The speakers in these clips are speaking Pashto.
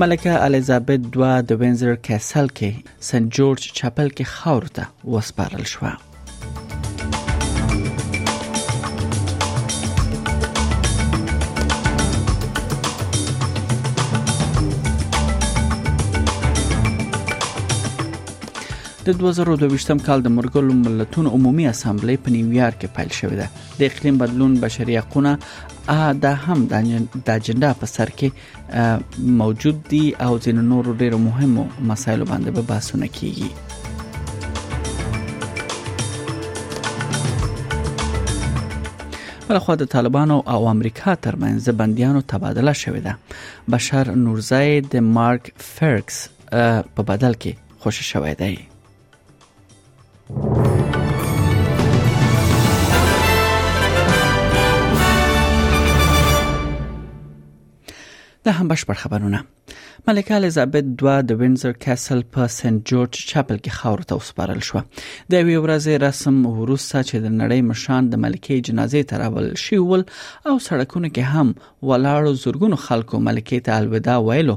ملکه الیزابت دوا د وینزر کیسل کې سنت جورج چپل کې خاور ته وسپارل شوه د 2022 کال د مرګلو ملتونو عمومي اسمبلی په نیویارک کې پیل شوې ده د اقلیم بدلون بشري حقوقونه دا هم د اجنډا په سر کې موجود دي او ځینو نورو ډیرو مهمو مسایلو باندې به بحثونه کیږي بلخوا د طالبانو او امریکا ترمنځ د بندیانو تبادله شوې ده بشر نورزای د مارک فرکس په بدل کې خوشی شوی دی دا هم بشپړ خبرونه ملکه الیزابت دوا د وینزر کیسل په سنت جورج چاپل کې خاور ته وسپارل شو د وی ورځې رسم وروسته چې د نړۍ مشان د ملکه جنازې تراول شیول او سړکونو کې هم ولاړو زورګونو خلکو ملکه ته الوداع ویلو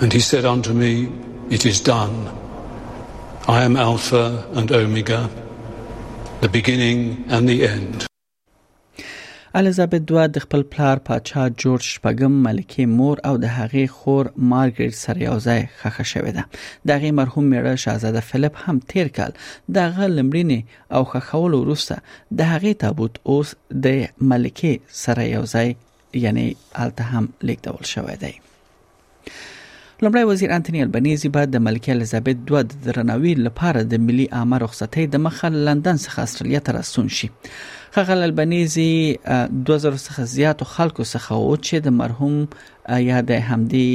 And he said unto me, It is done. I am Alpha and Omega, the beginning and the end. الیزابت دوه د خپل پلار پاچا جورج شپږم ملکه مور او د هغې خور مارګریټ سره یو ځای خخه شوې ده د هغې مرحوم میړه شاهزاده فلیپ هم تیر کال د هغه لمړینې او خخولو وروسته د هغې تابوت اوس د ملکه سره یو ځای یعنی هلته هم لیکدول شوی دی لومړی وزیر انټونی البنيزي به د ملکه الیزابت دوه د درناوي لپاره د ملي عامه رخصتۍ د مخه لندن څخه استرالیا ته راستون شي خغل البنيزي 2000 څخه زیاتو خلکو څخه او چې د مرحوم یا د همدی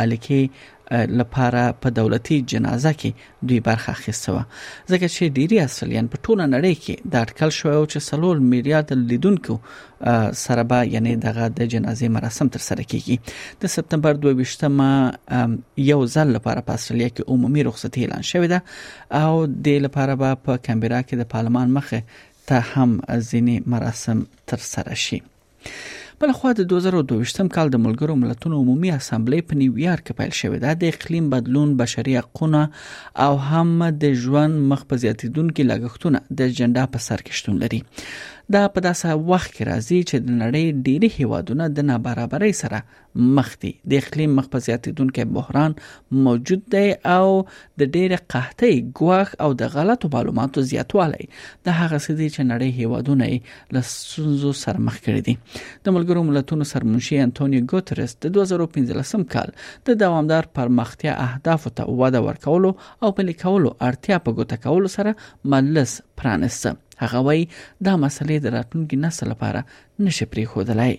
ملکی لپاره په دولتي جنازه کې دوی برخه اخیسته و ځکه چې ډیری اصلین په ټوله نړۍ کې د اټکل شوی او چې سلور میلیارډ لیدونکو سره به یعنی دغه د جنازې مراسم تر سره کیږي د سپتمبر 22مه یو ځل لپاره په استرالیا کې عمومي رخصتي اعلان شوې ده او د لپاره به په کمبرا کې د پارلمان مخه ته هم ځینی مراسم تر سره شي بل خو د 2022م کال د ملګرو ملتونو عمومي اسمبلی په نیویارک کې پیل شوې ده د اقلیم بدلون بشري حقوقونه او هم د ژوند مخ په زیاتیدونکو لګښتونه د اجنډا په سر کې شتون لري دا په داسې وخت کې راځي چې د نړۍ ډېری هیوادونه د نابرابرۍ سره مخ دي د اقلیم مخ په زیاتیدونکو بحران موجود دی او د ډېر قحطۍ ګواښ او د غلطو معلوماتو زیاتوالی د هغه سدي چې نړۍ هیوادونه له سنځو سره مخ کړي دي د ملګرو ملتونو سرمنشي انټونیو ګوتریس د 2015 کال د دوامدار پرمختیا اهداف ته وده ورکولو او پلي کولو اړتیا په ګوته کولو سره مجلس پرانسته هغه وایي دا مسلې د راتلونکي نسل لپاره نشي پریښودلای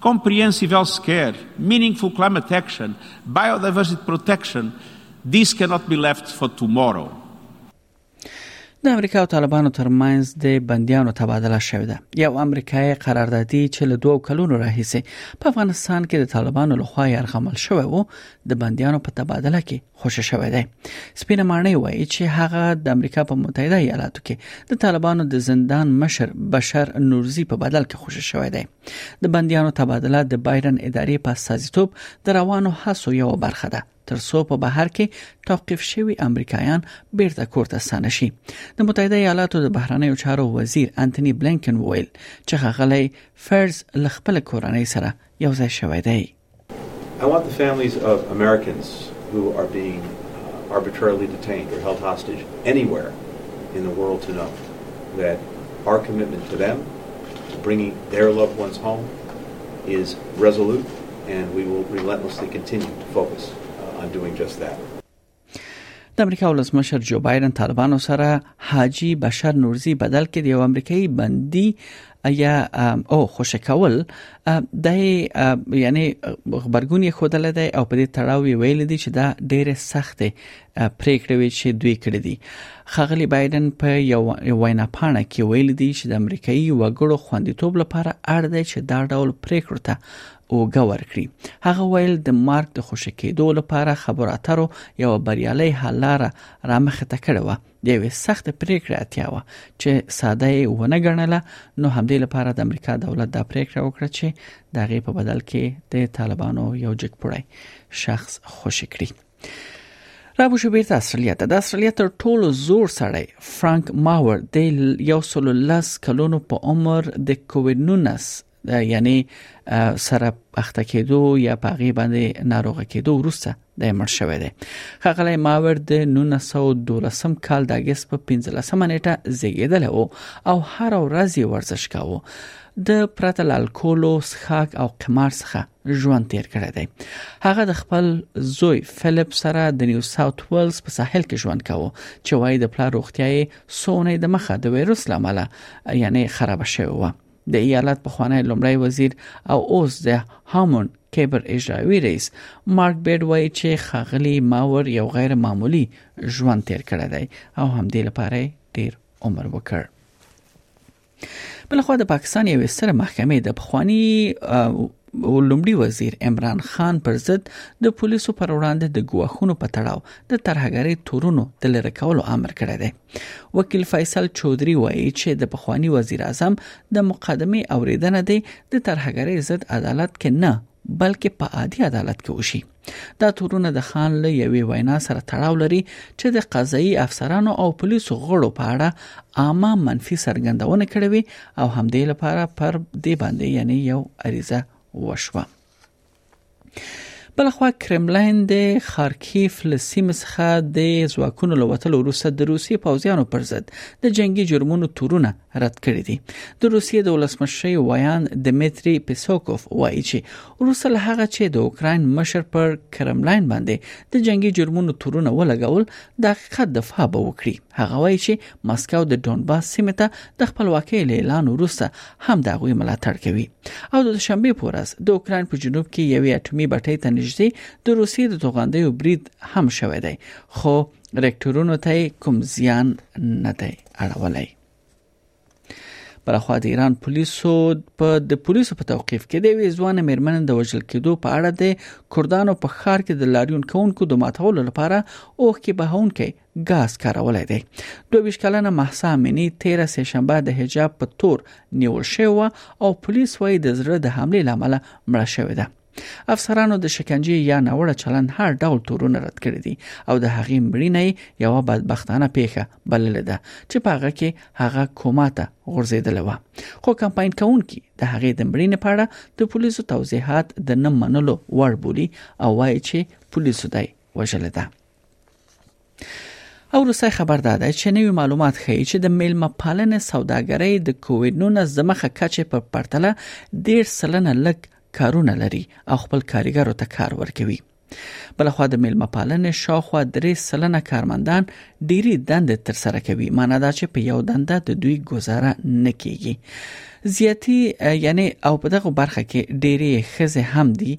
Comprehensive health care, meaningful climate action, biodiversity protection, this cannot be left for tomorrow. د امریکا او طالبانو ترمنځ د بندیانو تبادله شوې ده یو امریکایي قراردادي چې له دوو کلونو راهیسې په افغانستان کې د طالبانو لخوا یرغمل شوی وو د بندیانو په تبادله کې خوشی شوی دی سپینه ماڼۍ وایي چې هغه د امریکا په متحده ایالاتو کې د طالبانو د زندان مشر بشر نورزی په بدل کې خوشی شوی دی د بنديانو تبادله د بایدن ادارې په استازیتوب د روانو هڅو یو برخه ده ترڅو په بهر کې توقيف شوي امریکایان بیرته کورته ستانه شي د متحده ایالاتو د بهرنیو چارو وزیر انټونی بلینکن وویل چې غغلی فرز له خپل کورنۍ سره یو ځای شوی دی I want the families of Americans who are being arbitrarily detained or held hostage anywhere in the world to know that our commitment to them to bringing their loved ones home is resolute and we will relentlessly continue to focus on doing just that. د امریکا ولسمشر جو بایدن طالبانو سره حاجی بشر نورزی بدل کړي یو امریکایي بندي یا او خوشکول د یعنی خبرګون یې خودل دی او په دې تړاو ویل دي چې دا ډېره سخته پریکړه وی چې دوی کړې دي خغلی بایدن په یو وینا پاڼه کې ویل دي چې د امریکایي وګړو خوندیتوب لپاره اړ دی چې دا ډول پریکړه ته اوګه ورکړي هغه ویل د مارک د خوشی کېدو لپاره خبرو اترو یو بریالي حل لاره رامخه ته کړې و د یوې سخت پریکړې اتیا و چې ساده یې ونه ګڼله نو همدې لپاره د امریکا دولت دا پریکړه وکړه چې د هغې په بدل کې د طالبانو یو جګپړی شخص خوشی کړي رابو شو بیرته استرالیا ته د استرالیا تر ټولو زور سړی فرانک ماور د یو سلو لس کلونو په عمر د کووید 19 یعنی سره اخته کېدو یا پاغي باندې ناروغ کېدو وروسته د مړ شوې ده خغلی ماور د 1912 کال د اگست په 15 نیټه زیږیدل او او هر ورځ یې ورزش کاوه د پرته الکولو سخاک او قمار څخه ژوند تیر کړی دی هغه د خپل زوی فلیپ سره د نیو ساوث ویلز په ساحل کې ژوند کاوه چې وای د پلا روغتیاي سونه د مخه د وایروس لامل یعنی خراب شوی و د ایالت پخوانی لومړی وزیر او اوس د هامون کیبر اجرایوي رئیس مارک بیډ وایي چې خاغلی ماور یو غیر معمولی ژوند تیر کړی دی او همدې لپاره ډیر عمر وکړ بلخو د پاکستان یو ستر محکمې د پخوانی لومړي وزیر عمران خان پر ضد د پولیسو پر وړاندې د ګواښونو په تړاو د ترهګرۍ تورونو د لری کولو امر کړی دی وکیل فیصل چودري وایي چې د پخوانی وزیر اعظم د مقدمې اوریدنه دی د ترهګرۍ ضد عدالت کې نه بلکې په عادي عدالت کې وشي دا تورونه د خان له یوې وینا سره تړاو لري چې د قضایي افسرانو او پولیسو غړو په اړه عامه منفي څرګندونه کړې وي او همدې لپاره پر دې باندې یعنی یو عریضه وشوه بلخوا کرملین د خارکیف له سیمې څخه د ځواکونو له وتلو وروسته د روسیې پوځیانو پر ضد د جنگي جرمونو تورونه رد کړي دي د روسیې د ولسمشرۍ ویاند دمیتري پیسوکوف وایي چې وروسته له هغه چې د اوکراین مشر پر کرملین باندې د جنگي جرمونو تورونه ولګول د حقیقت دفاع به وکړي هغه وایي چې مسکو د ډونباس سیمه ته د خپلواکۍ اعلان وروسته هم د غوي ملاتړ کوي او د شنبه په ورځ د اوکرين په جنوب کې یوې اټومي بټۍ ته نږدې د روسي د توغندیو برید هم شوی دی خو ریکټورونو ته کوم زیان نه دی اړولی بلخوا د ایران پولیسو په د پولیسو په توقيف کې د وی ځوان میرمن د وژل کېدو په اړه د کوردانو په خار کې د لاریون کونکو د ماتولو لپاره اوخ کې بهونکې ګاز کارولی دی دوه ویشت کلنه محسا امیني تیره سهشنبه د حجاب په تور نیول شوې وه او پولیس وایي د زړه د حملې له امله مړه شوې ده افسرانو د شکنجې یا ناوړه چلند هر ډول تورونه رد کړي دي او د هغې مړینه یو بدبختانه پیښه بللې ده چې په هغه کې هغه کوما ته غورځېدل و خو کمپاین کوونکي د هغې د مړینې په اړه د پولیسو توضیحات د نه منلو وړ بولي او وایي چې پولیسو دی وژل ده او روسي خبر داده چې نوی معلومات ښیي چې د میلمه پالنې سوداګرۍ د کووډ 19 د مخه کچې په پرتله ډیر سلنه لږ کارونه لري او خپل کارګرو ته کار ورکوي بلخوا د میلمه پالنې شاوخوا درې سلنه کارمندان ډيري دندې تر سره کوي معنی دا چې په یو دنده د دوی گزاره نه کیږي زیاتی یعنی او په دغه برخه کې ډيري خزه هم دي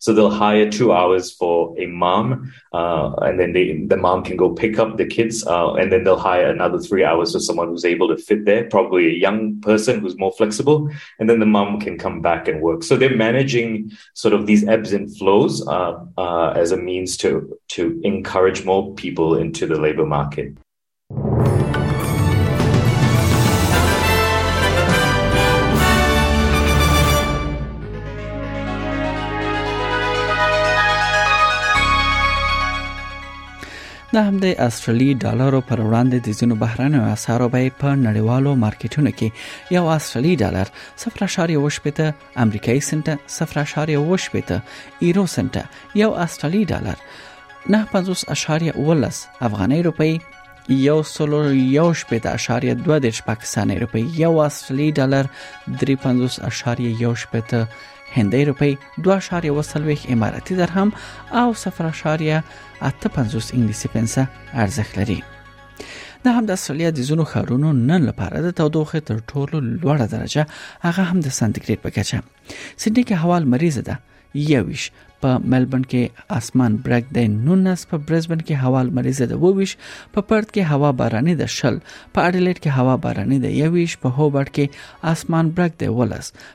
So they'll hire two hours for a mom, uh, and then they, the mom can go pick up the kids, uh, and then they'll hire another three hours for someone who's able to fit there, probably a young person who's more flexible, and then the mom can come back and work. So they're managing sort of these ebbs and flows uh, uh as a means to to encourage more people into the labor market. د همدې استرالی ډالرو پر وړاندې د ځینو بهرنیو اسعارو بیې په نړیوالو مارکیټونو کې یو استرالی ډالر 0.8 امریکایي سنټه 0.18 یورو سنټه یو استرالی ډالر 950.18 افغاني روپی یو سلو یو شپېته اشاریه دوه دېرش پاکستاني روپی یو استرالی ډالر 350.18 هندۍ روپی 2.40 اماراتي درهم او 0.850 انګلیسي پنسه ارزښت لري د همدا سولیا د ځینو ښارونو نن لپاره د تودوخې تر ټولو لوړه درجه هغه هم د سانتیګریډ په کچه سیدنی کې هوا لمریزه ده یویش په ملبورن کې اسمان برګ دی 19 په برزبن کې هوا لمریزه ده 22 په پرت کې هوا باراني ده 10 په اډلیډ کې هوا باراني ده 21 په هوبرټ کې اسمان برګ دی 19